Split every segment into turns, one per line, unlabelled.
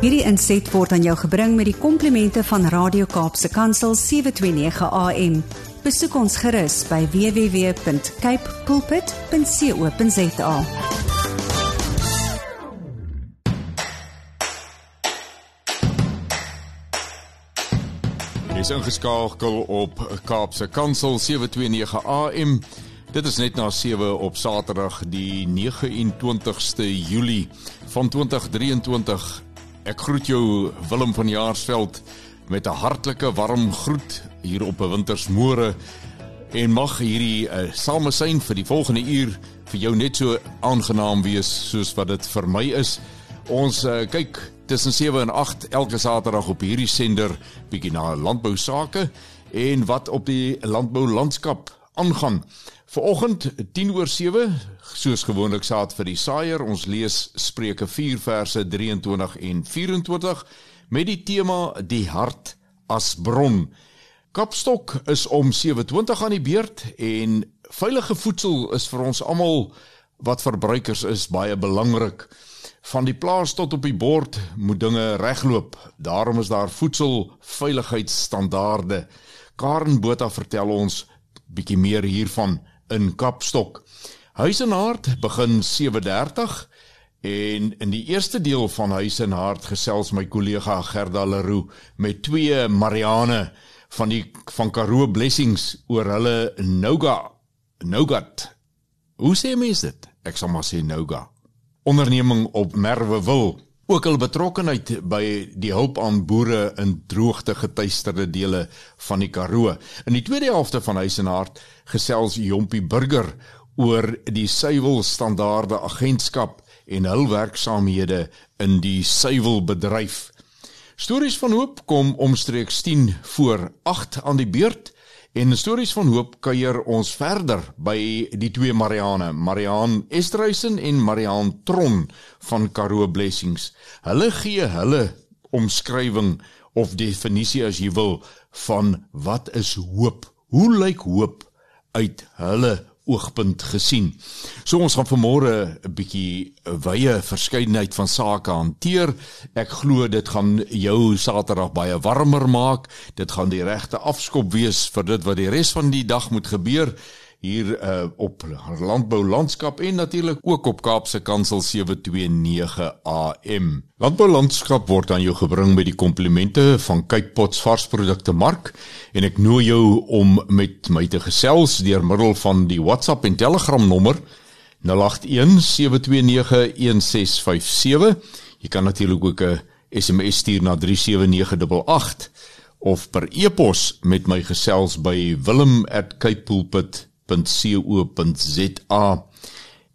Hierdie inset word aan jou gebring met die komplimente van Radio Kaapse Kansel 729 AM. Besoek ons gerus by www.cape pulpit.co.za.
Dis ingeskakel op Kaapse Kansel 729 AM. Dit is net na 7 op Saterdag die 29ste Julie van 2023. Ek groet jou Willem van Jaarsveld met 'n hartlike warm groet hier op 'n wintersmôre en mag hierdie uh, samesyn vir die volgende uur vir jou net so aangenaam wees soos wat dit vir my is. Ons uh, kyk tussen 7 en 8 elke Saterdag op hierdie sender bietjie na landbou sake en wat op die landbou landskap aangaan. Vanoggend 10 oor 7 soos gewoonlik saad vir die saaier. Ons lees Spreuke 4 verse 23 en 24 met die tema die hart as bron. Kapstok is om 7:20 aan die beurt en veilige voedsel is vir ons almal wat verbruikers is baie belangrik. Van die plaas tot op die bord moet dinge regloop. Daarom is daar voedselveiligheidsstandaarde. Karen Botha vertel ons bietjie meer hiervan in Kapstok. Huis en Hart begin 7:30 en in die eerste deel van Huis en Hart gesels my kollega Gerda Leroux met twee Mariane van die van Karoo Blessings oor hulle Noga Nogat. Hoe sê mense dit? Ek sal maar sê Noga. Onderneming op Merwewil ook hul betrokkenheid by die hulp aan boere in droogte getuisterde dele van die Karoo. In die tweede helfte van Huis en Hart gesels Jompie Burger oor die suiwelstandaarde agentskap en hul werksaamhede in die suiwelbedryf. Stories van hoop kom omstreeks 10 voor 8 aan die beurt En stories van hoop kuier ons verder by die twee Mariane, Mariaan Esterhuisen en Mariaan Tron van Karoo Blessings. Hulle gee hulle omskrywing of definisie as jy wil van wat is hoop? Hoe lyk hoop uit hulle oogpunt gesien. So ons gaan vanmôre 'n bietjie wye verskeidenheid van sake hanteer. Ek glo dit gaan jou Saterdag baie warmer maak. Dit gaan die regte afskop wees vir dit wat die res van die dag moet gebeur hier uh, op landbou landskap en natuurlik ook op Kaapse Kansel 729 AM. Landbou landskap word aan jou gebring met die komplimente van Cape Pots varsprodukte mark en ek nooi jou om met my te gesels deur middel van die WhatsApp en Telegram nommer 0817291657. Jy kan natuurlik ook 'n SMS stuur na 37988 of per e-pos met my gesels by wilm@capepulpit.com www.landboulandskap.co.za.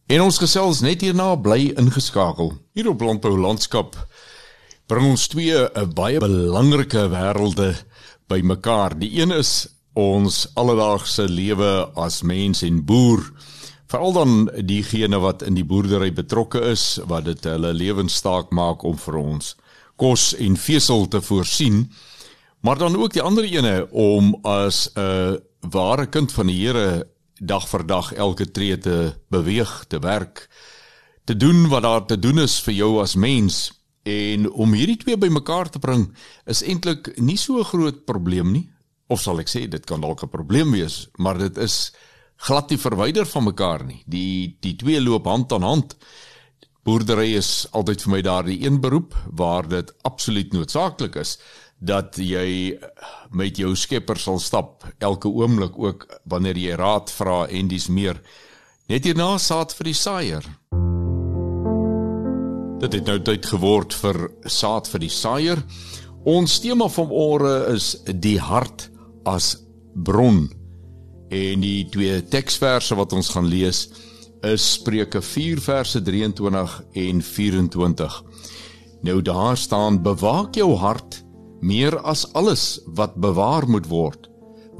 En ons gesels net hierna bly ingeskakel. Hier op Landbou Landskap bring ons twee 'n eh, baie belangrike wêrelde bymekaar. Die een is ons alledaagse lewe as mens en boer. Veral dan diegene wat in die boerdery betrokke is, wat dit hulle lewenstaak maak om vir ons kos en vesel te voorsien. Maar dan ook die ander ene om as 'n ware kind van die Here dag vir dag elke tree te beweeg, te werk, te doen wat daar te doen is vir jou as mens en om hierdie twee bymekaar te bring is eintlik nie so 'n groot probleem nie. Of sal ek sê dit kan dalk 'n probleem wees, maar dit is glad nie verwyder van mekaar nie. Die die twee loop hand aan hand. Boerdery is altyd vir my daardie een beroep waar dit absoluut noodsaaklik is dat jy met jou skepper sal stap elke oomblik ook wanneer jy raad vra en dis meer. Net hierna saad vir die saaier. Dit het nou tyd geword vir saad vir die saaier. Ons tema van ore is die hart as bron. En die twee teksverse wat ons gaan lees is Spreuke 4 verse 23 en 24 nou daar staan bewaak jou hart meer as alles wat bewaar moet word,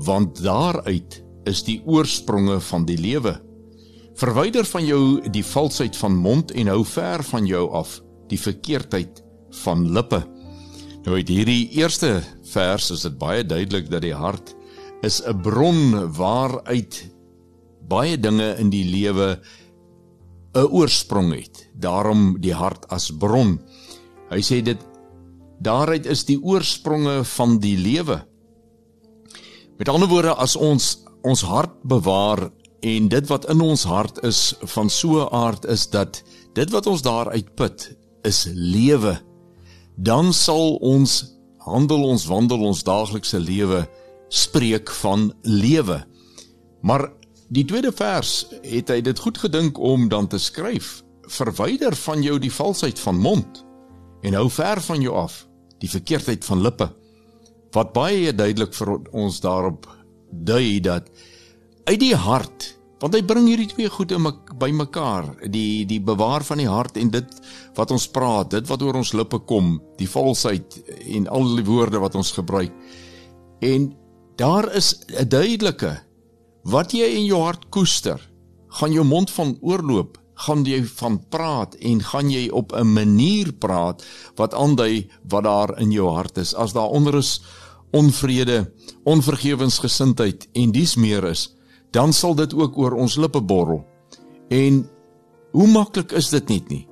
want daaruit is die oorspronge van die lewe. Verwyder van jou die valsheid van mond en hou ver van jou af die verkeerdheid van lippe. Nou uit hierdie eerste vers is dit baie duidelik dat die hart is 'n bron waaruit baie dinge in die lewe 'n oorsprong het. Daarom die hart as bron. Hy sê dit daaruit is die oorspronge van die lewe. Met ander woorde, as ons ons hart bewaar en dit wat in ons hart is van so 'n aard is dat dit wat ons daaruit put is lewe, dan sal ons handel ons wandel ons daaglikse lewe spreek van lewe. Maar die tweede vers het hy dit goed gedink om dan te skryf: Verwyder van jou die valsheid van mond en hou ver van jou af die verkeerdheid van lippe. Wat baie duidelik vir ons daarop dui dat uit die hart want hy bring hierdie twee goede by mekaar die die bewaar van die hart en dit wat ons praat dit wat oor ons lippe kom die valsheid en al die woorde wat ons gebruik en daar is 'n duidelike wat jy in jou hart koester gaan jou mond van oorloop gaan jy van praat en gaan jy op 'n manier praat wat aandui wat daar in jou hart is. As daar onrus onvrede onvergewensgesindheid en dies meer is dan sal dit ook oor ons lippe borrel. En hoe maklik is dit net nie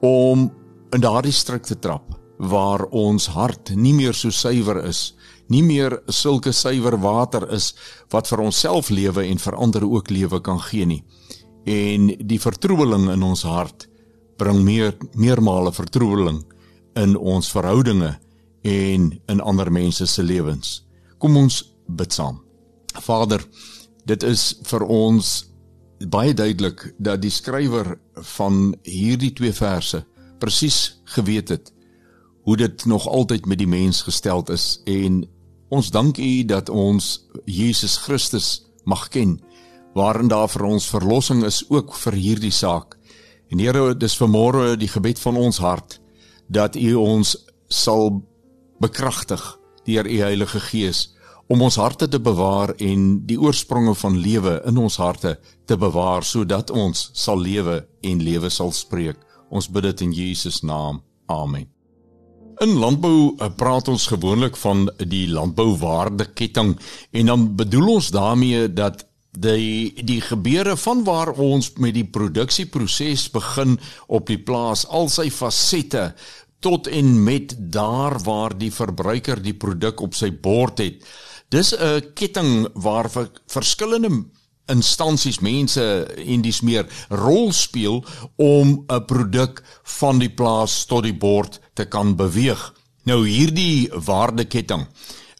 om in daardie struik te trap waar ons hart nie meer so suiwer is nie meer sulke suiwer water is wat vir onsself lewe en vir ander ook lewe kan gee nie en die vertroebeling in ons hart bring meer meermale vertroebeling in ons verhoudinge en in ander mense se lewens. Kom ons bid saam. Vader, dit is vir ons baie duidelik dat die skrywer van hierdie twee verse presies geweet het hoe dit nog altyd met die mens gesteld is en ons dank U dat ons Jesus Christus mag ken waarin daar vir ons verlossing is ook vir hierdie saak. En Here, dis vanmôre die gebed van ons hart dat U ons sal bekragtig deur U Heilige Gees om ons harte te bewaar en die oorspronge van lewe in ons harte te bewaar sodat ons sal lewe en lewe sal spreek. Ons bid dit in Jesus naam. Amen. In landbou eh, praat ons gewoonlik van die landbouwaardeketting en dan bedoel ons daarmee dat die die gebeure van waar ons met die produksieproses begin op die plaas al sy fasette tot en met daar waar die verbruiker die produk op sy bord het. Dis 'n ketting waar verskillende instansies mense en dis meer rol speel om 'n produk van die plaas tot die bord te kan beweeg. Nou hierdie waardeketting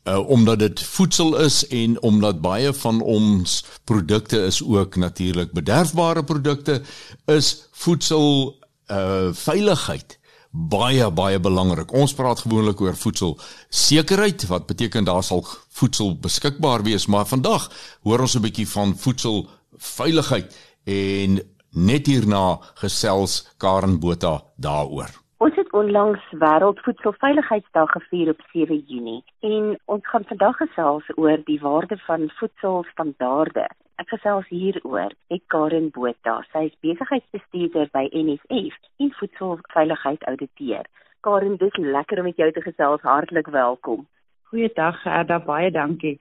uh, omdat dit voedsel is en omdat baie van ons produkte is ook natuurlik bederfbare produkte is voedsel uh veiligheid baie baie belangrik. Ons praat gewoonlik oor voedsel sekerheid wat beteken daar sal voedsel beskikbaar wees, maar vandag hoor ons 'n bietjie van voedsel veiligheid en net hierna gesels Karen Botha daaroor.
Ons het onlangs Wêreldvoedselveiligheidsdag gevier op 7 Junie en ons gaan vandag gesels oor die waarde van voedselstandaarde. Ek gesels hieroor met Karen Botha. Sy is besigheidsbestuurder by NSF en voedselveiligheid ouditeur. Karen, dis lekker om met jou te gesels. Hartlik welkom.
Goeiedag, Gerda. Baie dankie.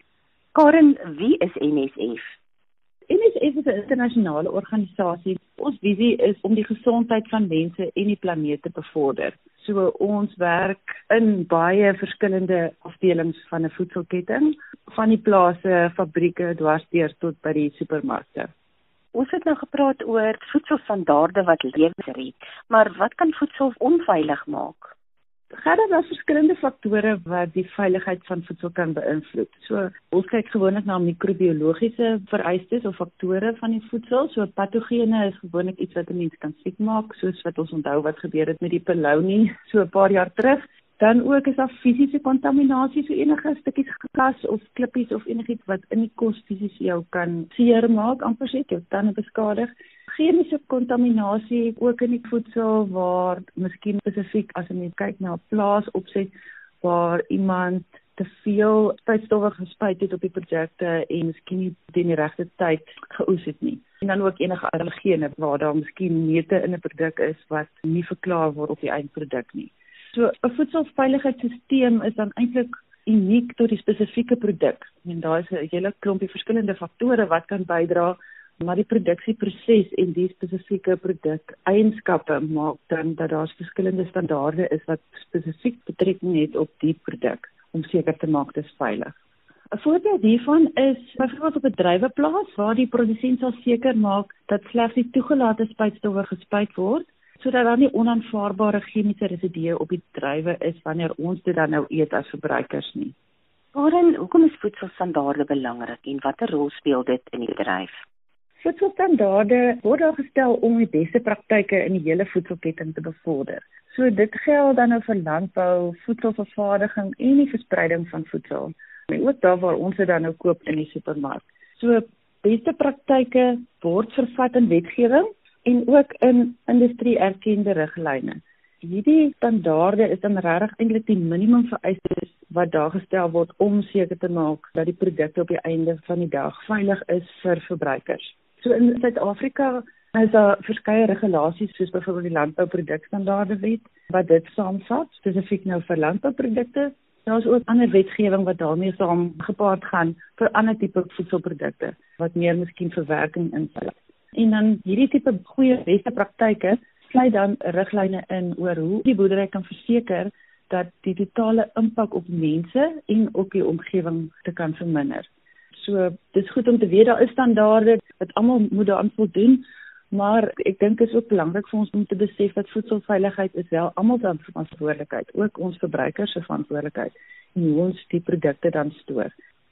Karen, wie is NSF?
NSF is 'n internasionale organisasie. Ons visie is om die gesondheid van mense en die planeet te bevorder. So ons werk in baie verskillende afdelings van 'n voedselketting, van die plase, fabrieke dwarsteer tot by die supermarkte.
Ons het nou gepraat oor voedselstandaarde wat lewens red, maar wat kan voedsel onveilig maak?
Gerda, daar verskillende faktore wat die veiligheid van voedsel kan beïnvloed. So, ons kyk gewoonlik na microbiologiese vereistes of faktore van die voedsel. So, patogene is gewoonlik iets wat 'n mens kan siek maak, soos wat ons onthou wat gebeur het met die pelounie so 'n paar jaar terug. Dan ook is daar fisiese kontaminasie, so enige stukkies glas of klippies of enigiets wat in die kos fisies jou kan seermaak, amper sê jou tande beskadig chemiese kontaminasie ook in die voedsel waar miskien spesifiek as jy kyk na 'n plaas opset waar iemand te veel spuitstowwe gespuit het op die produkte en miskien nie teen die regte tyd geoes het nie. En dan ook enige allergene waar daar miskien neute in 'n produk is wat nie verklaar word op die eindproduk nie. So 'n voedselveiligheidstelsel is dan eintlik uniek tot die spesifieke produk. En daar is 'n hele klompie verskillende faktore wat kan bydra maar die produksieproses en die spesifieke produk eienskappe maak dan dat daar verskillende standaarde is wat spesifiek betrekking het op die produk om seker te maak dit is veilig. 'n Voorbeeld hiervan is byvoorbeeld op 'n druiweplaas waar die produsent sal seker maak dat slegs die toegelate spuitstowwe gespuit word sodat daar nie onaanvaarbare chemiese residue op die druiwe is wanneer ons dit dan nou eet as verbruikers nie.
Waarin hoekom is voedselstandaarde belangrik en watter rol speel dit in die bedryf?
Voedselstandaarde word daar gestel om die beste praktyke in die hele voedselketting te bevorder. So dit geld dan nou vir landbou, voedselvervaardiging en die verspreiding van voedsel. En ook daar waar ons dit dan nou koop in die supermark. So beste praktyke word vervat in wetgewing en ook in industrie erkende riglyne. Hierdie standaarde is dan regtig eintlik die minimum vereistes wat daar gestel word om seker te maak dat die produkte op die einde van die dag veilig is vir verbruikers. So in Suid-Afrika is daar verskeie regulasies soos byvoorbeeld die landbouprodukstandaarde wet wat dit saamvat spesifiek nou vir landbouprodukte. Daar is ook ander wetgewing wat daarmee saam gepaard gaan vir ander tipe voedselprodukte wat meer miskien verwerking insluit. En dan hierdie tipe goeie beste praktyke sluit dan riglyne in oor hoe die boerdery kan verseker dat die totale impak op mense en op die omgewing te kan verminder. So dis goed om te weet daar is standaarde wat almal moet daaraan voldoen, maar ek dink dit is ook belangrik vir ons om te besef dat voedselveiligheid is wel almal se verantwoordelikheid, ook ons verbruikers se verantwoordelikheid en hoe ons die produkte dan stoor.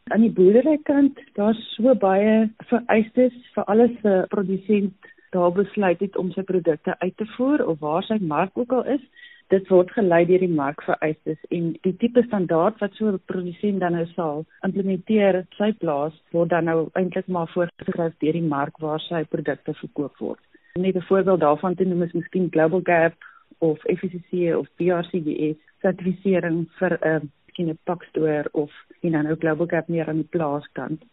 Aan die boerderykant, daar's so baie vereistes vir alles vir produsent daar besluit het om sy produkte uit te voer of waar sy mark ook al is dit word gelei deur die markvereistes en die tipe standaard wat so 'n produsent dan nou sal implementeer op sy plaas word dan nou eintlik maar voorgeskryf deur die mark waar sy produkte verkoop word. Net 'n voorbeeld daarvan te noem is miskien Global Gap of FSC of BRCGS sertifisering vir 'n uh, miskien 'n pakstoor of en dan ook Global Gap meer aan die plaaskant.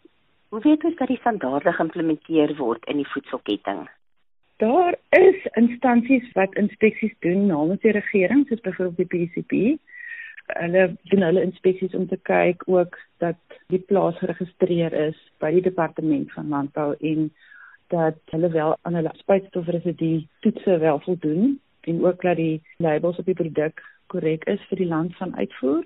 Hoe weet ons dat die standaarde geïmplementeer word in die voedselketting?
Daar is instansies wat inspeksies doen namens die regering, soos byvoorbeeld die PCP. Hulle doen hulle inspeksies om te kyk ook dat die plaas geregistreer is by die departement van landbou en dat hulle wel aan hulle spuitstofresidue toetse wel voldoen en ook dat die labels op die produk korrek is vir die land van uitvoer.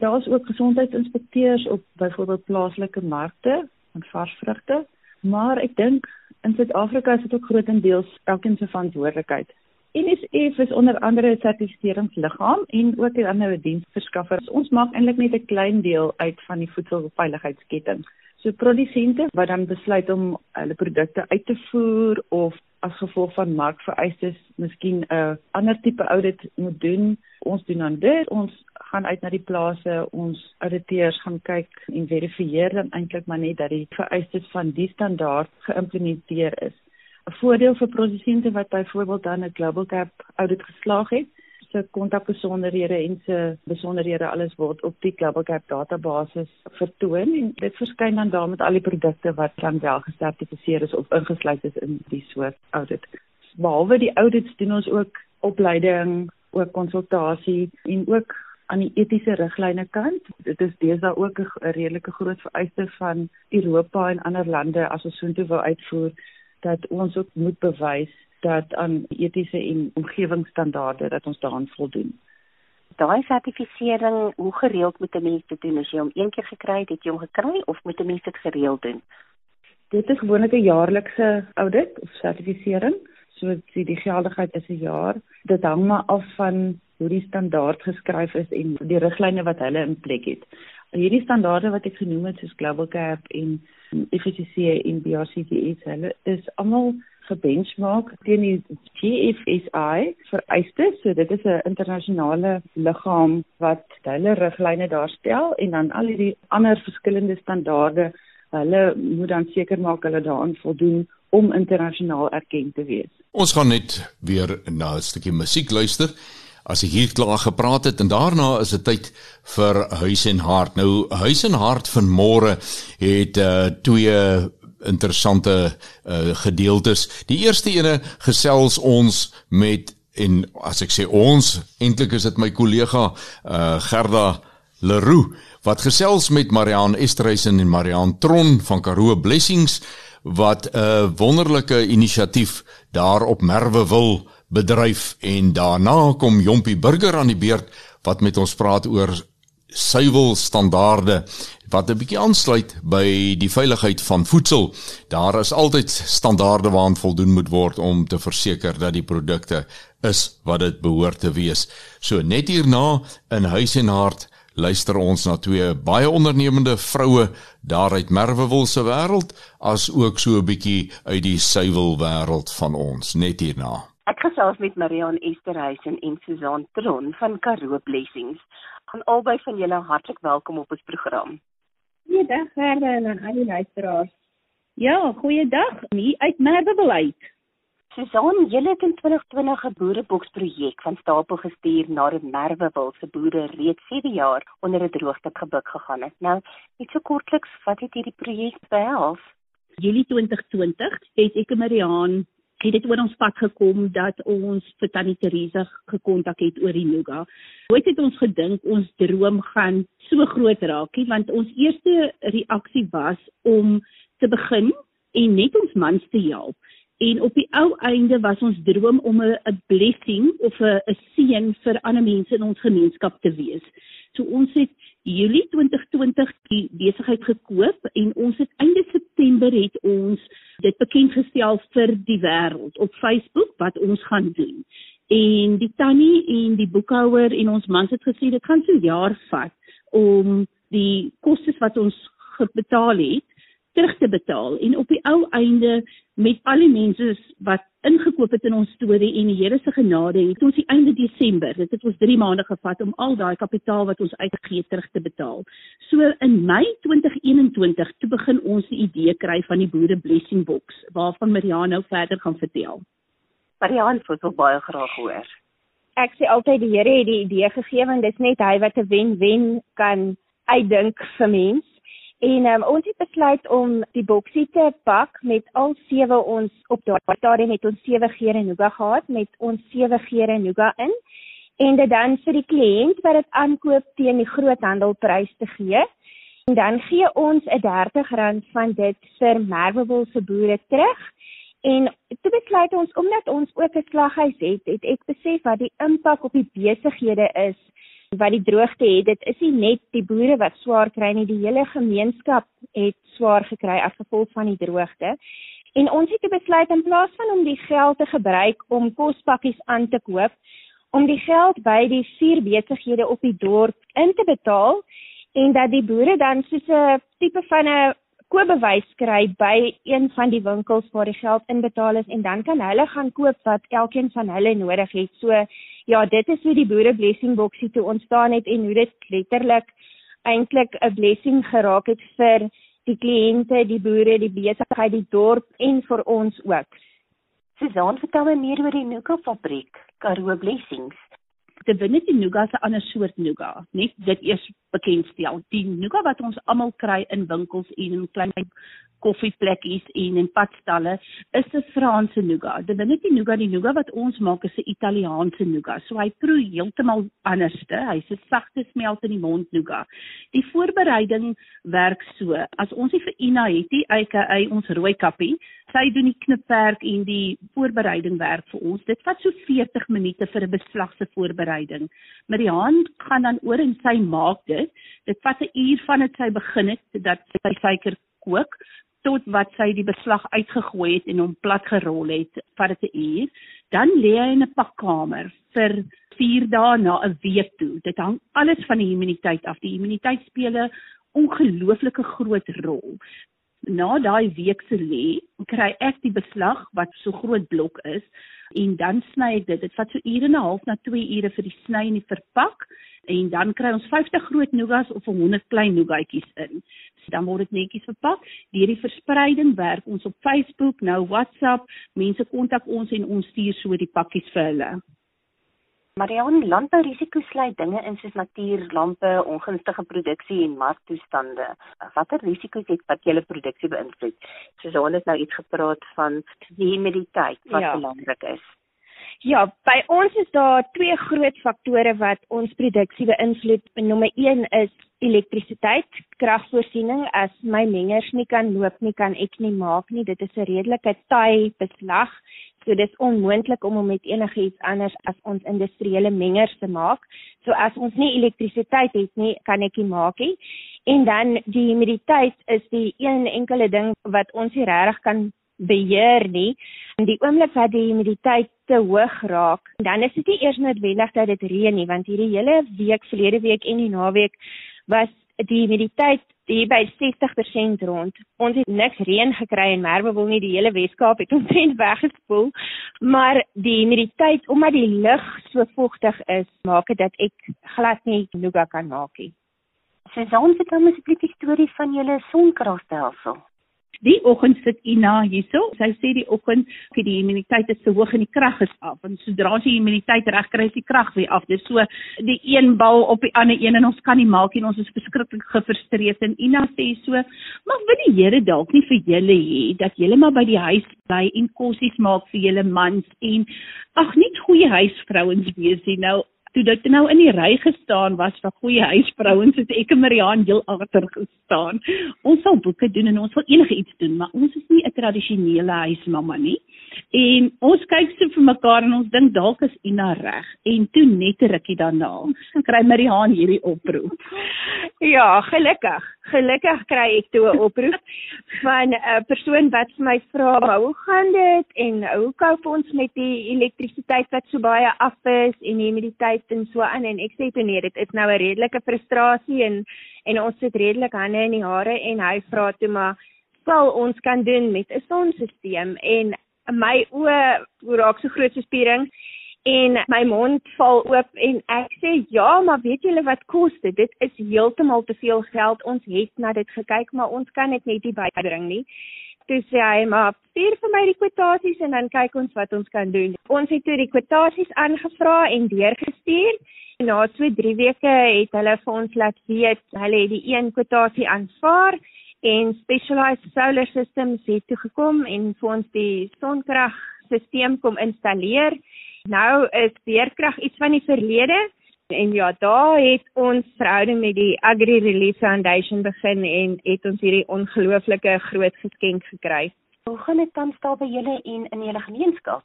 Daar is ook gesondheidsinspekteurs op byvoorbeeld plaaslike markte van varsvrugte, maar ek dink in Suid-Afrika is dit ook grootendeels elkeen se verantwoordelikheid. NSF is onder andere 'n sertifiseringsliggaam en ook 'n ander diensverskaffer. Ons maak eintlik net 'n klein deel uit van die voedselveiligheidsketting. So produsente wat dan besluit om hulle produkte uit te voer of as gevolg van markvereistes miskien 'n ander tipe audit moet doen, ons doen dan dit. Ons gaan uit na die plase, ons auditeurs gaan kyk en verifieer dan eintlik maar net dat die vereistes van die standaard geïmplementeer is. 'n Voordeel vir produsente wat byvoorbeeld dan 'n Global Gap audit geslaag het, se kontakbesonderhede en se besonderhede alles word op die Gap database vertoon en dit verskyn dan daar met al die produkte wat dan wel gesertifiseer is of ingesluit is in die soort audit. Behalwe die audits doen ons ook opleiding, ook konsultasie en ook aan die etiese riglyne kant. Dit is deesdae ook 'n redelike groot vereiste van Europa en ander lande as ons soontoe wil uitvoer dat ons ook moet bewys dat aan etiese en omgewingsstandaarde dat ons daaraan voldoen.
Daai sertifisering, hoe gereeld moet 'n mens dit doen? As jy hom een keer gekry het, het jy hom gekry of moet 'n mens dit gereeld doen?
Dit is gewoonlik 'n jaarlikse audit of sertifisering. So die, die geldigheid is 'n jaar. Dit hang maar af van hoe die standaard geskryf is en die riglyne wat hulle in plek het. Hierdie standaarde wat ek genoem het soos Global Gap en FSC en BRCGS, hulle is almal gebenchmark teen die GFSI vereistes. So dit is 'n internasionale liggaam wat hulle riglyne daarstel en dan al hierdie ander verskillende standaarde, hulle moet dan seker maak hulle daaraan voldoen om internasionaal erken te wees.
Ons gaan net weer na 'n stukkie musiek luister as ek hier klaar gepraat het en daarna is dit tyd vir huis en hart. Nou huis en hart van môre het uh, twee interessante uh, gedeeltes. Die eerste ene gesels ons met en as ek sê ons eintlik is dit my kollega uh, Gerda Leroux wat gesels met Marianne Esterhuizen en Marianne Tron van Karoo Blessings wat 'n wonderlike inisiatief daar op Merwe wil bedryf en daarna kom Jompie Burger aan die beurt wat met ons praat oor suiwel standaarde wat 'n bietjie aansluit by die veiligheid van voedsel. Daar is altyd standaarde waaraan voldoen moet word om te verseker dat die produkte is wat dit behoort te wees. So net hierna in huis en hart luister ons na twee baie ondernemende vroue daar uit Merwewil se wêreld as ook so 'n bietjie uit die suiwel wêreld van ons net hierna.
Ek gesels met Marion Esterhuisen en Susan Tron van Karoo Blessings. Aan albei van julle hartlik welkom op ons program.
Goeiedag verder aan al die luisteraars. Ja, goeiedag. Hier uit Merwewil uit.
Susan, julle het in 2020 'n boereboksprojek van stapel gestuur na die Merwewil se boere reeds 7 jaar onder 'n droogte gebuk gegaan het. Nou, net so kortliks, wat het hierdie projek behels?
Julie 2020 het ek en Mariaan het dit oor ons pad gekom dat ons vir Tannie Teresa gekontak het oor die Nuga. Nooit het ons gedink ons droom gaan so groot raak nie, want ons eerste reaksie was om te begin en net ons mans te help. En op die ou einde was ons droom om 'n blessing of 'n seën vir ander mense in ons gemeenskap te wees. So ons het Julie 2020 die besigheid gekoop en ons het einde September het ons dit bekend gestel vir die wêreld op Facebook wat ons gaan doen. En die tannie en die boekhouer en ons mans het gesê dit gaan so jaar vat om die kostes wat ons betaal het terug te betaal en op die ou einde met al die mense wat ingekoop het in ons storie en die Here se genade het ons die einde Desember dit het ons 3 maande gevat om al daai kapitaal wat ons uitgegee terug te betaal. So in Mei 2021 toe begin ons die idee kry van die boere blessing box waarvan Marianne nou verder gaan vertel.
Marianne wil so baie graag hoor.
Ek sê altyd die Here het die idee gegee want dit is net hy wat 'n wen-wen kan uitdink vir mense En um, ons het besluit om die boksie te pak met al sewe ons op daardie stadium het ons sewe geure nuga gehad met ons sewe geure nuga in en dit dan vir die kliënt wat dit aankoop teen die groothandelprys te gee. En dan gee ons 'n R30 van dit vir Merwewil se boere terug. En toe besluit ons omdat ons ook 'n slaghuis het, het ek besef wat die impak op die besighede is wat die droogte het, dit is nie net die boere wat swaar kry nie, die hele gemeenskap het swaar gekry as gevolg van die droogte. En ons het besluit in plaas van om die geld te gebruik om kospakkies aan te koop, om die geld by die vier besighede op die dorp in te betaal en dat die boere dan soos 'n tipe van 'n koopbewys kry by een van die winkels waar die geld inbetaal is en dan kan hulle gaan koop wat elkeen van hulle nodig het. So ja, dit is hoe die boere blessing boksie toe ontstaan het en hoe dit letterlik eintlik 'n blessing geraak het vir die kliënte, die boere, die besigheid, die dorp en vir ons ook.
Susan, vertel my meer oor die Nuka fabriek, Karoo Blessings.
Divinity Nuga se ander soort Nuga, net dit eers bekendstel. Die Nuga wat ons almal kry in winkels en in klein koffieplekkies en in padstalle is 'n Franse nougat. Is die nougat die nougat wat ons maak is 'n Italiaanse nougat. So hy proe heeltemal anderste. Hy's 'n sagte smelt in die mond nougat. Die voorbereiding werk so. As ons die vir Ina het, aka ons rooi kappie, sy doen die knipwerk en die voorbereiding werk vir ons. Dit vat so 40 minute vir 'n beslag se voorbereiding. Mariaan gaan dan oor en sy maak dit. Dit vat 'n uur van dit sy begin het dat sy suiker kook tot wat sy die beslag uitgegooi het en hom plat gerol het vir 'n uur, dan lê hy in 'n pakkamer vir 4 dae na 'n week toe. Dit hang alles van die immuniteit af. Die immuniteit speel 'n ongelooflike groot rol. Na daai week se lê, kry ek die beslag wat so groot blok is en dan sny ek dit. Dit vat so ure en 'n half na 2 ure vir die sny en die verpak en dan kry ons 50 groot nougas of 100 klein nougatjies in. So dan word dit netjies verpak. Deur die verspreiding werk ons op Facebook, nou WhatsApp, mense kontak ons en ons stuur so die pakkies vir hulle.
Marianne, landbourisiko sluit dinge in soos natuurlampe, ongunstige produksie en marktoestande. Watter risiko's het wat julle produksie beïnvloed? Soos ons het nou iets gepraat van die humiditeit wat ja. belangrik is.
Ja, by ons is daar twee groot faktore wat ons produksie beïnvloed. Nommer 1 is elektrisiteit kragvoorsiening as my mengers nie kan loop nie kan ek nie maak nie dit is 'n redelike taai beslag so dis onmoontlik om hom met enigiets anders as ons industriële mengers te maak so as ons nie elektrisiteit het nie kan ek nie maak nie en dan die humiditeit is die een enkele ding wat ons nie regtig kan beheer nie. En die oomblik wat die humiditeit te hoog raak, dan is dit nie eers noodwendig dat dit reën nie, want hierdie hele week, verlede week en die naweek was die humiditeit hier by 60% rond. Ons het niks reën gekry en Merwe wil nie die hele Weskaap het omtrent weggespoel, maar die humiditeit omdat die lug so vochtig is, maak dit dat ek glad nie nuga kan maak nie.
Sesons het dan 'n spesifieke storie van julle sonkragstelsel.
Die oggend sit Ina hierso. Sy sê die oggend dat die immuniteit is te hoog en die krag is af. En sodra jy immuniteit reg kry, is die krag weer af. Dis so die een bal op die ander een en ons kan nie maak nie. Ons is verskriklik gefrustreerd en Ina sê so, "Maar wil die Here dalk nie vir julle hê dat julle maar by die huis bly en kossies maak vir julle mans en ag net goeie huisvrouens wees nie." Nou toe dit nou in die ry gestaan was vir goeie huisvrouens het ek en Mariaan heel agter gestaan. Ons sal boeke doen en ons wil enige iets doen, maar ons is nie 'n tradisionele huismamma nie. En ons kyk so vir mekaar en ons dink dalk is Ina reg. En toe net 'n rukkie daarna kry Mariaan hierdie oproep.
Ja, gelukkig. Gelukkig kry ek toe 'n oproep van 'n persoon wat vir my vra, "Hoe gaan dit en hoe koop ons met die elektrisiteit wat so baie af is en die humiditeit en so aan?" En ek sê toe nee, dit is nou 'n redelike frustrasie en en ons sit redelik hande in die hare en hy vra toe maar sal ons kan doen met 'n sonstelsel en my oë raak so groot so spiering en my mond val oop en ek sê ja, maar weet julle wat kos dit? Dit is heeltemal te veel geld. Ons het na dit gekyk, maar ons kan dit net nie bybring nie. Toe sê hy, maar stuur vir my die kwotasies en dan kyk ons wat ons kan doen. Ons het toe die kwotasies aangevra en deurgestuur. Na so 3 weke het hulle vir ons laat weet hulle het die een kwotasie aanvaar en Specialized Solar Systems het toe gekom en vir ons die sonkragstelsel kom installeer. Nou is beerkrag iets van die verlede en ja, daar het ons verhouding met die Agri Relief Foundation begin en het ons hierdie ongelooflike groot geskenk gekry.
Hoe gaan dit dan staan by julle en in julle gemeenskap?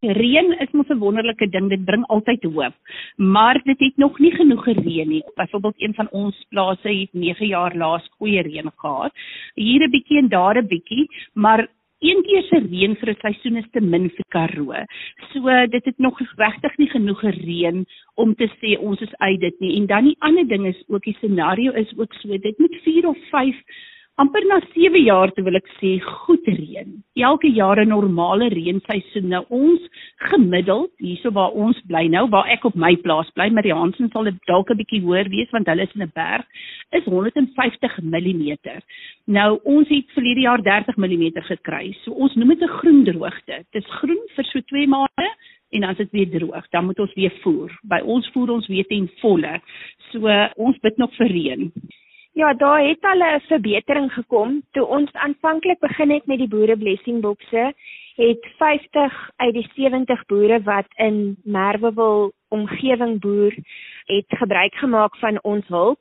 Reën is mos 'n wonderlike ding, dit bring altyd hoop. Maar dit het nog nie genoeg gereën nie. Byvoorbeeld een van ons plase het 9 jaar laas goeie reën gehad. Hier 'n bietjie en daar 'n bietjie, maar een keer se reën vir 'n seisoen is te min vir Karoo. So dit het nog regtig nie genoeg gereën om te sê ons is uit dit nie. En dan die ander ding is ook die scenario is ook so dit moet 4 of 5 amper na 7 jaar toe wil ek sê goed reën. Elke jaar 'n normale reenseisoen. Nou ons gemiddeld hierso waar ons bly nou, waar ek op my plaas bly, maar die Hansen sal dit dalk 'n bietjie hoër wees want hulle is in 'n berg, is 150 mm. Nou ons het verlede jaar 30 mm gekry. So ons noem dit 'n groen droogte. Dit is groen vir so 2 maande en as dit weer droog, dan moet ons weer voer. By ons voer ons weer ten volle. So ons bid nog vir reën.
Ja, daar het al 'n verbetering gekom. Toe ons aanvanklik begin het met die boere blessing boxe, het 50 uit die 70 boere wat in Merwewil omgewing boer, het gebruik gemaak van ons hulp.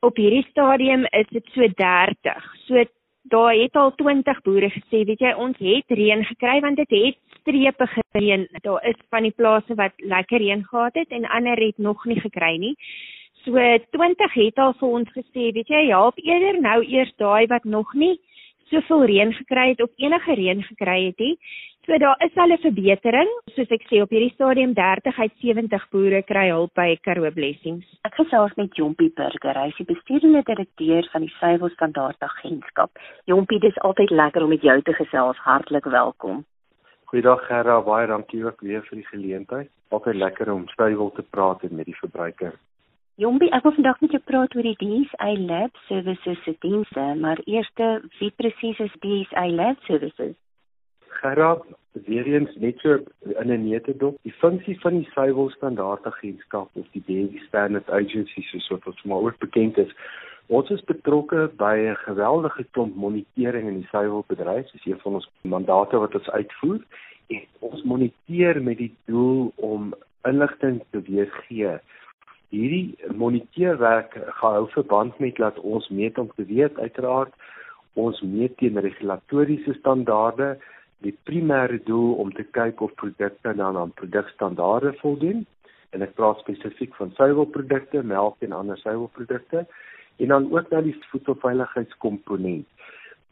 Op hierdie stadium is dit so 30. So daar het al 20 boere gesê, weet jy, ons het reën gekry want dit het strepe gereën. Daar is van die plase wat lekker reën gehad het en ander het nog nie gekry nie. So 20 het al vir ons gesê, weet jy, help eerder nou eers daai wat nog nie soveel reën gekry het of enige reën gekry het nie. So daar is al 'n verbetering. Soos ek sê op hierdie stadium 30 uit 70 boere kry hulp by Karoo Blessings.
Ek gesels met Jompie Burger, hy is die bestuurende direkteur van die Suiwel Standaard Agentskap. Jompie, dis altyd lekker om met jou te gesels. Hartlik welkom.
Goeiedag Gerra, baie dankie ook weer vir die geleentheid. Altyd lekker om Suiwel te praat en met die verbruiker.
Jombie, ek wil vandag met jou praat oor die DSI Lab Services se dienste, maar eers wie presies is DSI Lab Services?
Gerard, weer eens net so in 'n netedop, die funksie van die suiwel standaardagentskap of die Dairy Standard Agency soos wat ons maar ook bekend is. Ons is betrokke by 'n geweldige klomp monitering in die suiwelbedryf, dis een van ons mandate wat ons uitvoer. En ons moniteer met die doel om inligting te weergee Hierdie moniteerwerk gehou verband met dat ons meet om te weet uiteraard ons meet teen regulatoriese standaarde. Die primêre doel om te kyk of produkte dan aan produkstandaarde voldoen. En ek praat spesifiek van suiwelprodukte, melk en ander suiwelprodukte. En dan ook na die voedselveiligheidskomponent.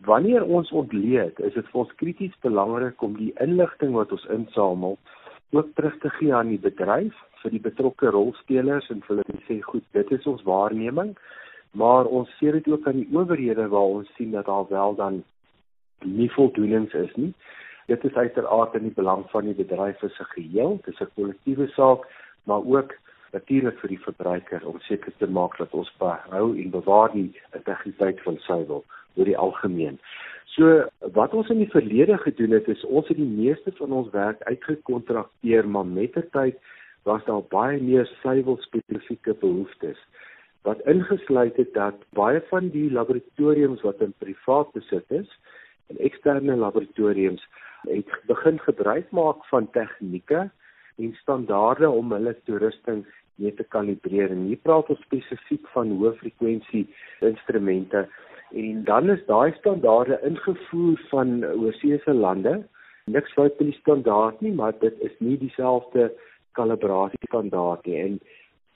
Wanneer ons ontleed, is dit vir ons krities belangrik om die inligting wat ons insamel ook terug te gee aan die bedryf vir die betrokke rolspelers en vir hulle sê goed, dit is ons waarneming, maar ons sê dit ook aan die owerhede waar ons sien dat daar wel dan nie voldoenings is nie. Dit is uiteraard in die belang van die bedryf as 'n geheel, dit is 'n kollektiewe saak, maar ook natuurlik vir die verbruiker om seker te maak dat ons behou en bewaar die integriteit van suiwel oor die algemeen. So wat ons in die verlede gedoen het is ons het die meeste van ons werk uitgekontrakteer maar met die tyd was daar baie meer suiwel spesifieke behoeftes wat ingesluit het dat baie van die laboratoriums wat in privaat besit is en eksterne laboratoriums het begin gebruik maak van tegnieke en standaarde om hulle toerusting mee te kalibreer. En hier praat ons spesifiek van hoë frekwensie instrumente en dan is daai standaarde ingevoer van oorseese lande. Niks fout met die standaard nie, maar dit is nie dieselfde kalibrasie standaard nie. En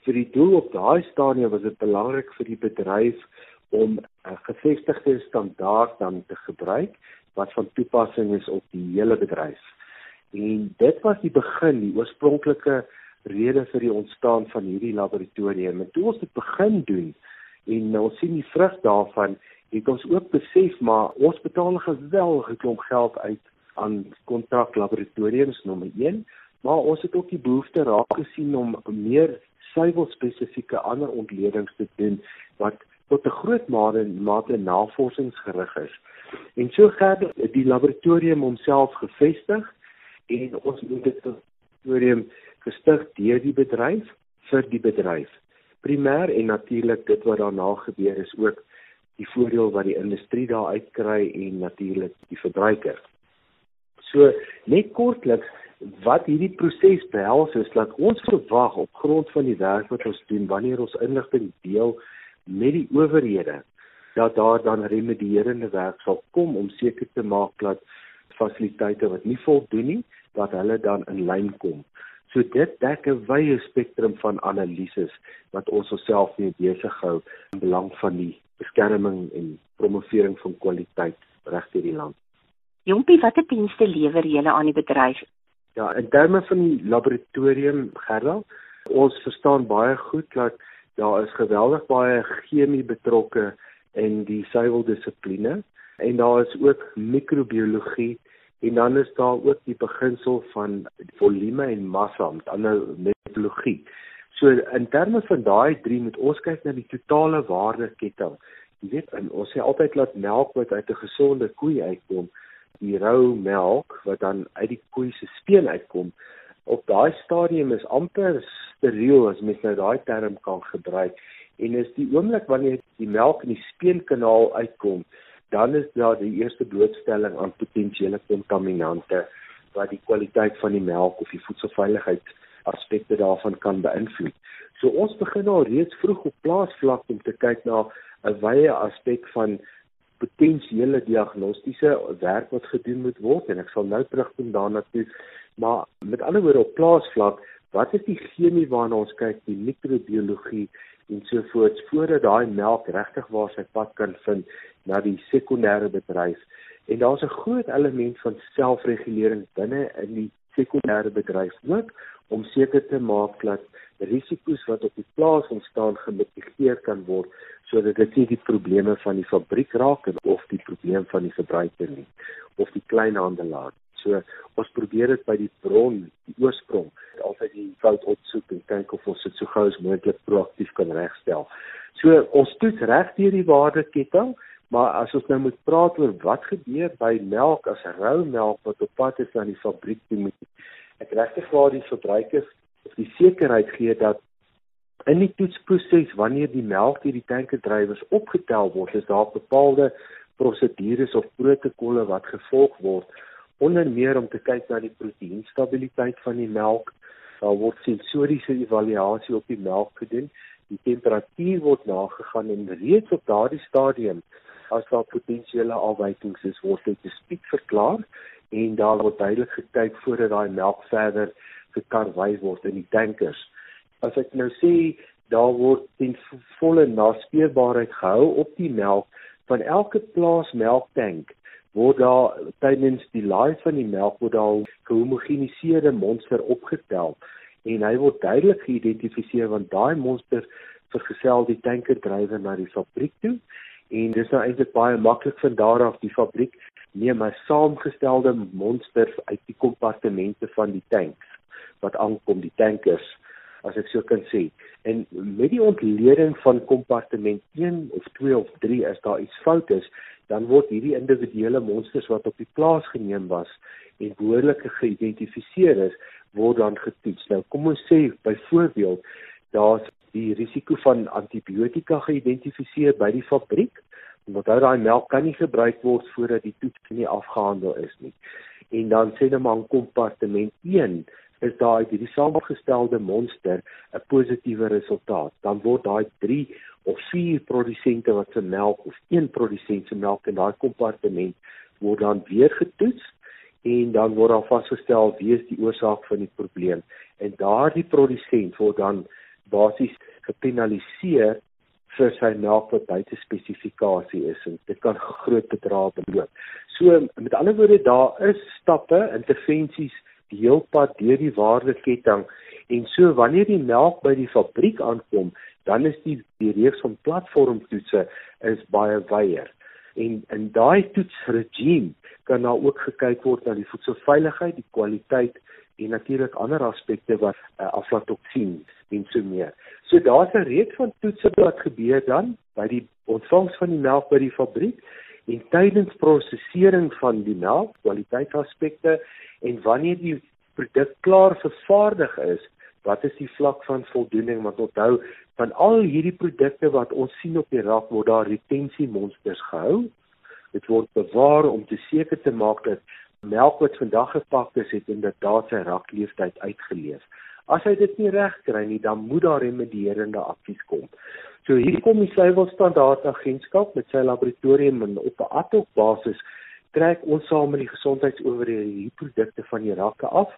vir die doel op daai stadium was dit belangrik vir die bedryf om 'n gevestigde standaard dan te gebruik wat van toepassing is op die hele bedryf. En dit was die begin, die oorspronklike rede vir die ontstaan van hierdie laboratorium. En toe ons dit begin doen en ons sien die vrug daarvan, het ons ook besef maar ons betaal 'n geweldige klomp geld uit aan kontraklaboratoriums nommer 1, maar ons het ook die behoefte raak gesien om meer suiwel spesifieke ander ontledings te doen wat tot 'n groot mate mate navorsingsgerig is. En so gaan die laboratorium homself gevestig en ons moet dit laboratorium gestig deur die bedryf vir die bedryf. Primêr en natuurlik dit wat daarna gebeur is ook die voordeel wat die industrie daar uitkry en natuurlik die verbruiker. So net kortliks wat hierdie proses behels is dat ons verwag op grond van die werk wat ons doen wanneer ons inligting deel met die owerhede dat daar dan remedierende werk sal kom om seker te maak dat fasiliteite wat nie voldoen nie dat hulle dan in lyn kom. So dit dek 'n wye spektrum van analises wat ons osself mee besig hou in belang van die beskerming en promovering van kwaliteit reg deur die land.
Jompie, watter dienste lewer julle aan die bedryf?
Ja, in terme van die laboratorium Gerda, ons verstaan baie goed dat daar is geweldig baie chemie betrokke in die suiweldissipline en daar is ook microbiologie en dan is daar ook die beginsel van volume en massa met ander metodologie. So in terme van daai drie moet ons kyk na die totale waardeketting. Jy weet, ons sê altyd dat melk wat uit 'n gesonde koei uitkom, die rou melk wat dan uit die koei se speen uitkom op daai stadium is amper steriel as mens nou daai term kan gebruik en is die oomblik wanneer die melk in die speenkanaal uitkom dan is daar die eerste blootstelling aan potensiële kontaminante wat die kwaliteit van die melk of die voedselveiligheid aspekte daarvan kan beïnvloed. So ons begin al reeds vroeg op plaasvlak om te kyk na 'n wye aspek van potensiële diagnostiese werk wat gedoen moet word en ek sal nou terugkom daarna toe maar met ander woorde op plaasvlak wat is die chemie waarna ons kyk die mikrobiologie en so voort voordat daai melk regtig waar sy pad kan vind na die sekondêre bedryf en daar's 'n groot element van selfregulering binne in die sekondêre bedryf ook om seker te maak dat risiko's wat op die plaas ontstaan gemitigeer kan word sodat dit nie die probleme van die fabriek raak of die probleem van die verbruiker nie of die kleinhandelaar. So ons probeer dit by die bron, die oorsprong, altyd die fout opsoek en kyk of ons dit so gou as moontlik proaktief kan regstel. So ons toets reg deur die waardeketting, maar as ons nou moet praat oor wat gebeur by melk as rou melk wat op pad is na die fabriek moet ek regtig vir die verbruikers of die sekerheid gee dat In die toetsproses wanneer die melk deur die tankerdrywers opgetel word, is daar bepaalde prosedures of protokolle wat gevolg word. Onder meer om te kyk na die proteïenstabiliteit van die melk. Daar word sensoriese evaluasie op die melk gedoen. Die temperatuur word nagegaan en reeds op daardie stadium as daar potensiële afwykings is, word dit dispuut verklaar en daar word duidelik gekyk voordat daai melk verder gekarwei word in die tankers. As ek nou sê daar word ten volle naspeurbaarheid gehou op die melk van elke plaas melktank word daar tydens die laai van die melk word daar gehomogeniseerde monster opgetel en hy word duidelik geïdentifiseer want daai monster vergesel die tankerdrywer na die fabriek toe en dis nou eintlik baie maklik van daar af die fabriek neem 'n saamgestelde monster uit die kompartemente van die tanks wat aankom die tankers as ek so kan sê en met die ontleding van kompartement 1 of 2 of 3 as daar iets fout is dan word hierdie individuele monsters wat op die plaas geneem was en behoorlik geïdentifiseer is, word dan getoets. Nou kom ons sê byvoorbeeld daar's die risiko van antibiotika geïdentifiseer by die fabriek. Onthou daai melk kan nie gebruik word voordat die toets nie afgehandel is nie. En dan sê hulle maar in kompartement 1 is daai hierdie saamgestelde monster 'n positiewe resultaat. Dan word daai 3 of vier produsente wat se melk of een produsent se melk in daai kompartement word dan weer getoets en dan word daar vasgestel wie is die oorsaak van die probleem en daardie produsent word dan basies gepenaliseer vir sy melk wat buite spesifikasie is en dit kan groot bedrae beloop. So met ander woorde daar is stappe, intervensies die heel pad deur die waardeketting en so wanneer die melk by die fabriek aankom, dan is die die reeks van platformtoetse is baie wyer. En in daai toetsregime kan daar ook gekyk word na die voedselveiligheid, die kwaliteit en natuurlik ander aspekte wat uh, aflatoksien en so meer. So daar's 'n reeks van toetse wat gebeur dan by die ontvangs van die melk by die fabriek en tydens prosesering van die melk, kwaliteitsaspekte en wanneer die produk klaar vervaardig is, wat is die vlak van voldoening want onthou van al hierdie produkte wat ons sien op die rak word daar retensie monsters gehou dit word bewaar om te seker te maak dat melk wat vandag gepak is het inderdaad sy rakleeftyd uitgeleef as hy dit nie reg kry nie dan moet daar remedierende aksies kom so hier kom die suiwelstandaard agentskap met sy laboratorium en op 'n ad hoc basis trek ons saam met die gesondheidsowerhede hierdie produkte van die rakke af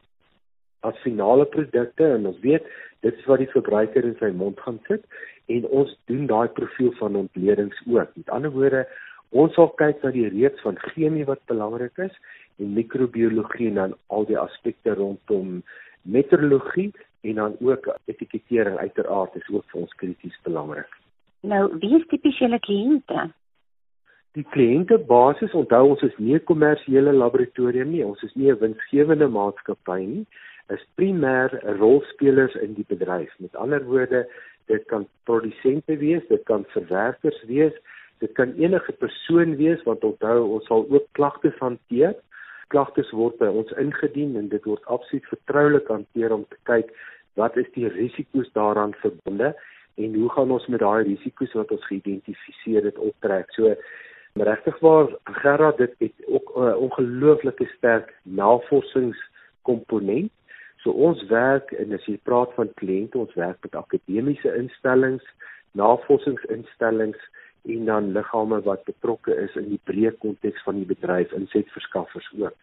as finale produkte en ons weet dit is wat die verbruiker in sy mond gaan sit en ons doen daai profiel van ontledings ook. Met ander woorde, ons sal kyk na die reeks van chemie wat belangrik is en microbiologie en dan al die aspekte rondom meteorologie en dan ook etikettering uiteraard is ook vir ons krities belangrik.
Nou, wie is tipies julle kliënte?
Die kliënte basis onthou ons is nie 'n kommersiële laboratorium nie, ons is nie 'n winsgewende maatskappy nie is primêr rolspelers in die bedryf. Met ander woorde, dit kan produsente wees, dit kan verwerkers wees, dit kan enige persoon wees want onthou ons sal ook klagtes hanteer. Klagtes word by ons ingedien en dit word absoluut vertroulik hanteer om te kyk wat is die risiko's daaraan verbonde en hoe gaan ons met daai risiko's wat ons geïdentifiseer het optrek. So regtig waar Gerard dit het ook 'n uh, ongelooflike sterk navorsingskomponent So ons werk en as jy praat van kliënte, ons werk met akademiese instellings, navorsingsinstellings en dan liggame wat betrokke is in die breë konteks van die bedryf, insetverskaffers ook.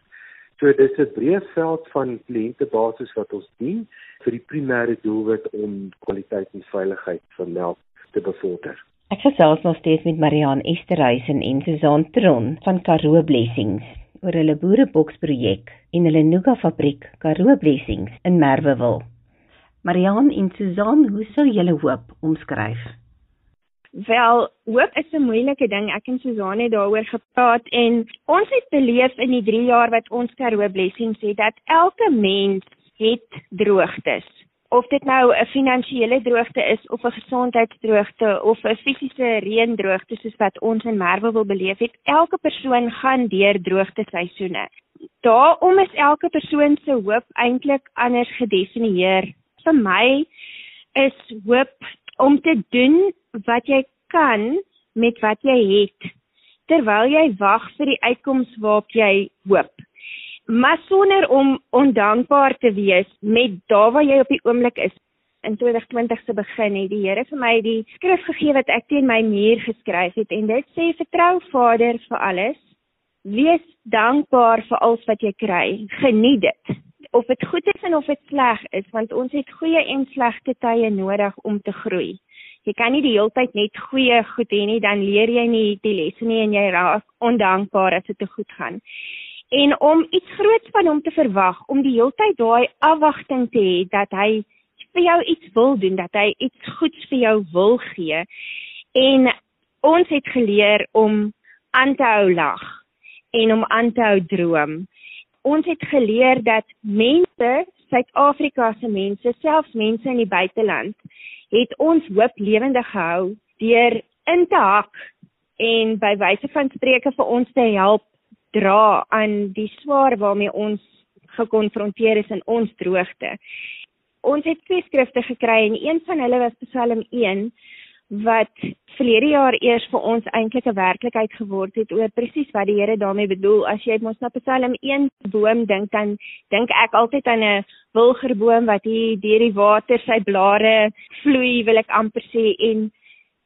So dis 'n breë veld van kliëntebasis wat ons dien vir die primêre doelwit om kwaliteit en veiligheid van melk te bevorder.
Ek gesels nog steeds met Marian Esterhuizen en Susan Tron van Karoo Blessings oor hulle boereboksprojek en hulle Nuga fabriek Karoo Blessings in Merwewil. Marian en Susan, hoe sou julle hoop omskryf?
Wel, hoop is 'n moeilike ding. Ek en Susan het daaroor gepraat en ons het beleef in die 3 jaar wat ons Karoo Blessings het dat elke mens het droogtes of dit nou 'n finansiële droogte is of 'n gesondheidsdroogte of 'n fisiese reendroogte soos wat ons in Merwe wil beleef het, elke persoon gaan deur droogte seisoene. Daarom is elke persoon se hoop eintlik anders gedefinieer. Vir my is hoop om te doen wat jy kan met wat jy het terwyl jy wag vir die uitkoms waarop jy hoop. maar sonder om ondankbaar te wees met daar waar jy op die oomblik is. In 2020 se begin het die Here vir my die skrif gegee wat ek teen my muur geskryf het en dit sê vertrou Vader vir alles. Wees dankbaar vir alles wat jy kry. Geniet dit. Of dit goed is en of dit sleg is, want ons het goeie en slegte tye nodig om te groei. Jy kan nie die hele tyd net goeie goed hê nie, dan leer jy nie die lesse nie en jy raak ondankbaar as dit te goed gaan en om iets groots van hom te verwag, om die hele tyd daai afwagting te hê dat hy vir jou iets wil doen, dat hy iets goeds vir jou wil gee. En ons het geleer om aan te hou lag en om aan te hou droom. Ons het geleer dat mense, Suid-Afrika se mense, selfs mense in die buiteland, het ons hoop lewendig gehou deur in te hak en by wyse van spreuke vir ons te help dra aan die swaar waarmee ons gekonfronteer is in ons droogte. Ons het twee skrifte gekry en een van hulle was Psalm 1 wat verlede jaar eers vir ons eintlik 'n werklikheid geword het oor presies wat die Here daarmee bedoel. As jy mos na Psalm 1 boom dink dan dink ek altyd aan 'n wilgerboom wat hier deur die water sy blare vloei, wil ek amper sê en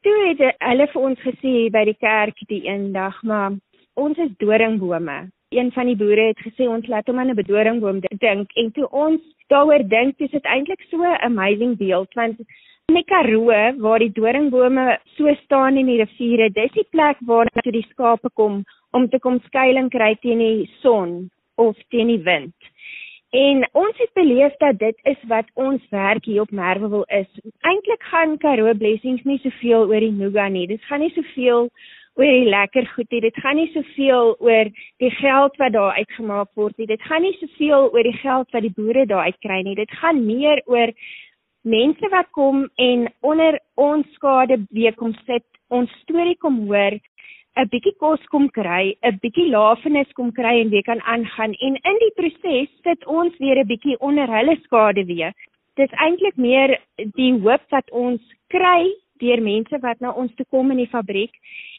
toe het hulle vir ons gesê by die kerk die eendag, maar ons is doringbome. Een van die boere het gesê ons laat hom aan 'n doringboom dink en toe ons daaroor dink, is dit eintlik so 'n amazing beeld want in die Karoo waar die doringbome so staan in die riviere, dis die plek waar net die skape kom om te kom skuilings kry teen die son of teen die wind. En ons het beleef dat dit is wat ons werk hier op Merwewil is. Eintlik gaan Karoo Blessings nie soveel oor die Nuga nie. Dit gaan nie soveel oor die lekker goed nie. Dit gaan nie soveel oor die geld wat daar uitgemaak word nie. Dit gaan nie soveel oor die geld wat die boere daar uitkry nie. Dit gaan meer oor mense wat kom en onder ons skade week kom sit, ons storie kom hoor, 'n bietjie kos kom kry, 'n bietjie lafenis kom kry en weer kan aangaan en in die proses sit ons weer 'n bietjie onder hulle skade weer. Dit is eintlik meer die hoop wat ons kry deur mense wat na ons toe kom in die fabriek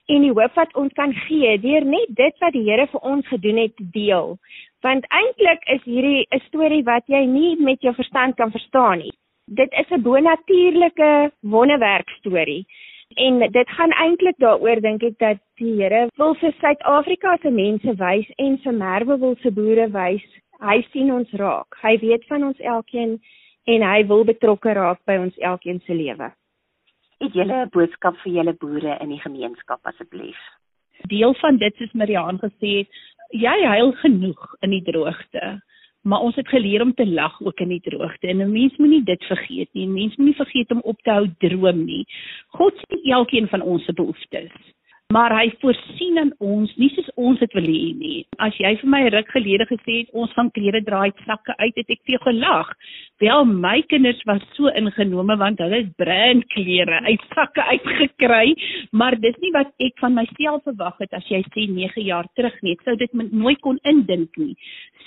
en die hoop wat ons kan gee deur net dit wat die Here vir ons gedoen het deel. Want eintlik is hierdie 'n storie wat jy nie met jou verstand kan verstaan nie. Dit is 'n bonatuurlike wonderwerk storie. En dit gaan eintlik daaroor dink ek dat die Here wil vir Suid-Afrika se mense wys en vir Merwe wil se boere wys. Hy sien ons raak. Hy weet van ons elkeen en hy wil betrokke raak by ons elkeen se lewe.
Het julle 'n boodskap vir julle boere in die gemeenskap asseblief?
Deel van dit is Mariaan gesê het, jy huil genoeg in die droogte. Maar ons het geleer om te lag ook in die droogte. En 'n mens moenie dit vergeet nie. 'n Mens moenie vergeet om op te hou droom nie. God sien elkeen van ons se behoeftes maar hy voorsien aan ons nie soos ons dit wil hê nie. As jy vir my ruk gelede gesê het ons gaan klere draai sakke uit, het ek vir jou gelag. Wel my kinders was so ingenome want hulle het brand klere uit sakke uitgekry, maar dis nie wat ek van myself verwag het as jy sê 9 jaar terug nie. Ek sou dit nooit kon indink nie.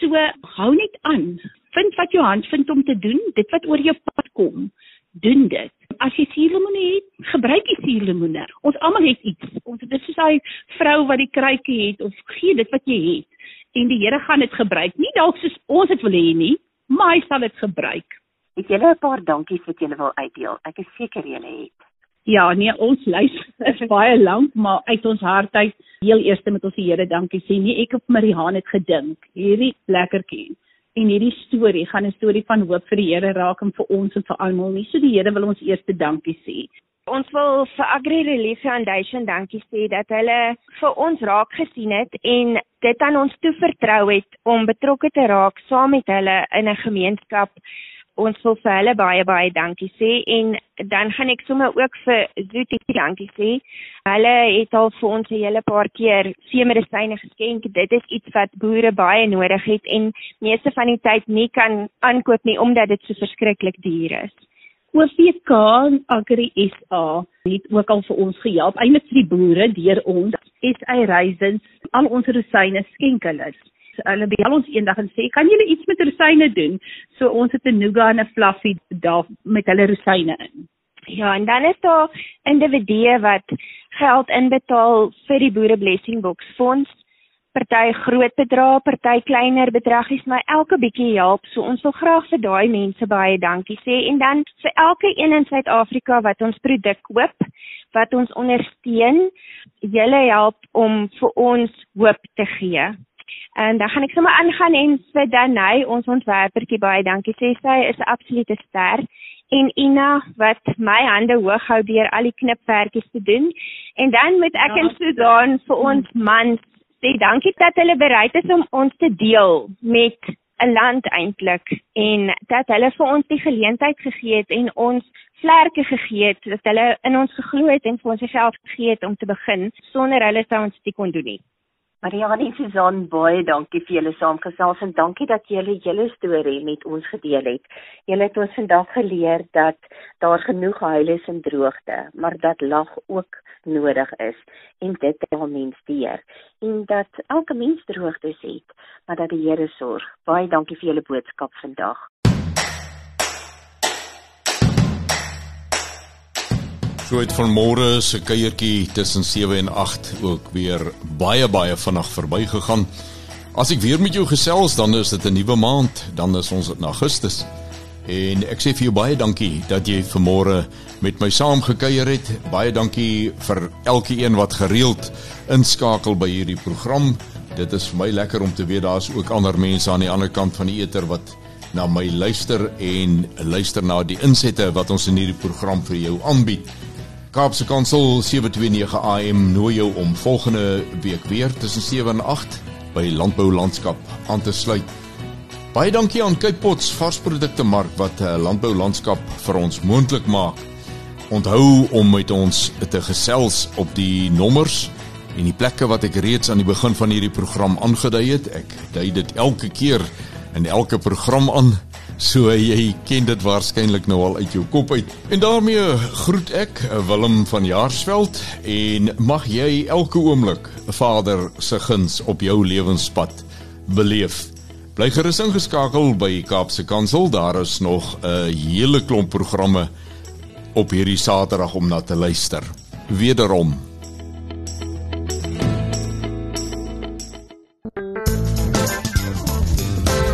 So hou net aan. Vind wat jou hand vind om te doen, dit wat oor jou pad kom doen dit. As jy suurlemoene het, gebruik die suurlemoene. Ons almal het iets. Ons dit is soos hy vrou wat die kruikie het of gee dit wat jy het en die Here gaan dit gebruik. Nie dalk soos ons dit wil hê nie, maar hy sal dit gebruik.
Het julle 'n paar dankies wat julle wil uitdeel? Ek is seker julle het.
Ja, nee, ons lys is baie lank, maar uit ons hart uit heel eers met ons die Here dankie sê. Nee, ek op Marihaan het gedink. Hierdie lekkertjie en hierdie storie gaan 'n storie van hoop vir die Here raak en vir ons en vir almal. Nie so die Here wil ons eers dankie sê.
Ons wil vir Agri Relief Foundation dankie sê dat hulle vir ons raak gesien het en dit aan ons toe vertrou het om betrokke te raak saam met hulle in 'n gemeenskap ons wil vir hulle baie baie dankie sê en dan gaan ek sommer ook vir Zuti dankie sê. Hulle het al vir ons 'n hele paar keer seemedisyne geskenk. Dit is iets wat boere baie nodig het en meeste van die tyd nie kan aankoop nie omdat dit so verskriklik duur is.
OVK Agri SA het ook al vir ons gehelp, eintlik vir die boere deur ons SA Raisins al ons rosyne skenk hulle hulle bel ons eendag en sê kan julle iets met rosyne doen? So ons het 'n nougat en 'n fluffy daar met hulle rosyne in.
Ja, en dan is daar individue wat geld inbetaal vir die boere blessing box fonds party groot bedrae, party kleiner bedragies, maar elke bietjie help. So ons wil graag vir daai mense baie dankie sê en dan vir elke een in Suid-Afrika wat ons produk koop, wat ons ondersteun, julle help om vir ons hoop te gee. En dan gaan ek sommer aangaan en vir Danai, ons ontwerpertjie baie dankie sê. Sy is 'n absolute ster en Ina wat my hande hoog hou deur al die knipwerkies te doen. En dan moet ek ja. en Susan vir ons mans sê dankie dat hulle bereid is om ons te deel met 'n land eintlik en dat hulle vir ons die geleentheid gegee het en ons vlerke gegee het dat hulle in ons geglo het en vir ons self gegee het om te begin sonder hulle sou ons dit kon doen nie.
Marianne en Susan, baie dankie vir julle saamgesels en dankie dat julle julle storie met ons gedeel het. Julle het ons vandag geleer dat daar genoeg huil is en droogte, maar dat lag ook nodig is en dit dra mens deur en dat elke mens droogtes het, maar dat die Here sorg. Baie dankie vir julle boodskap vandag.
So het van môre se kuiertjie tussen 7 en 8 ook weer baie baie vinnig verbygegaan. As ek weer met jou gesels, dan is dit 'n nuwe maand, dan is ons in Augustus. En ek sê vir jou baie dankie dat jy vanmôre met my saam gekuier het. Baie dankie vir elke een wat gereeld inskakel by hierdie program. Dit is vir my lekker om te weet daar's ook ander mense aan die ander kant van die eter wat na my luister en luister na die insette wat ons in hierdie program vir jou aanbied. Kaapse Kansel 729 AM nooi jou om volgende week weer tussen 7 en 8 by Landbou Landskap aan te sluit. Baie dankie aan Cape Pots varsprodukte mark wat uh, landbou landskap vir ons moontlik maak. Onthou om met ons te gesels op die nommers en die plekke wat ek reeds aan die begin van hierdie program aangedui het. Ek dui dit elke keer in elke program aan. So jy ken dit waarskynlik nou al uit jou kop uit. En daarmee groet ek Willem van Jaarsveld en mag jy elke oomblik Vader se guns op jou lewenspad beleef. Bly gerus ingeskakel by Kaapse Kansel. Daar is nog 'n hele klomp programme op hierdie Saterdag om na te luister. Wederom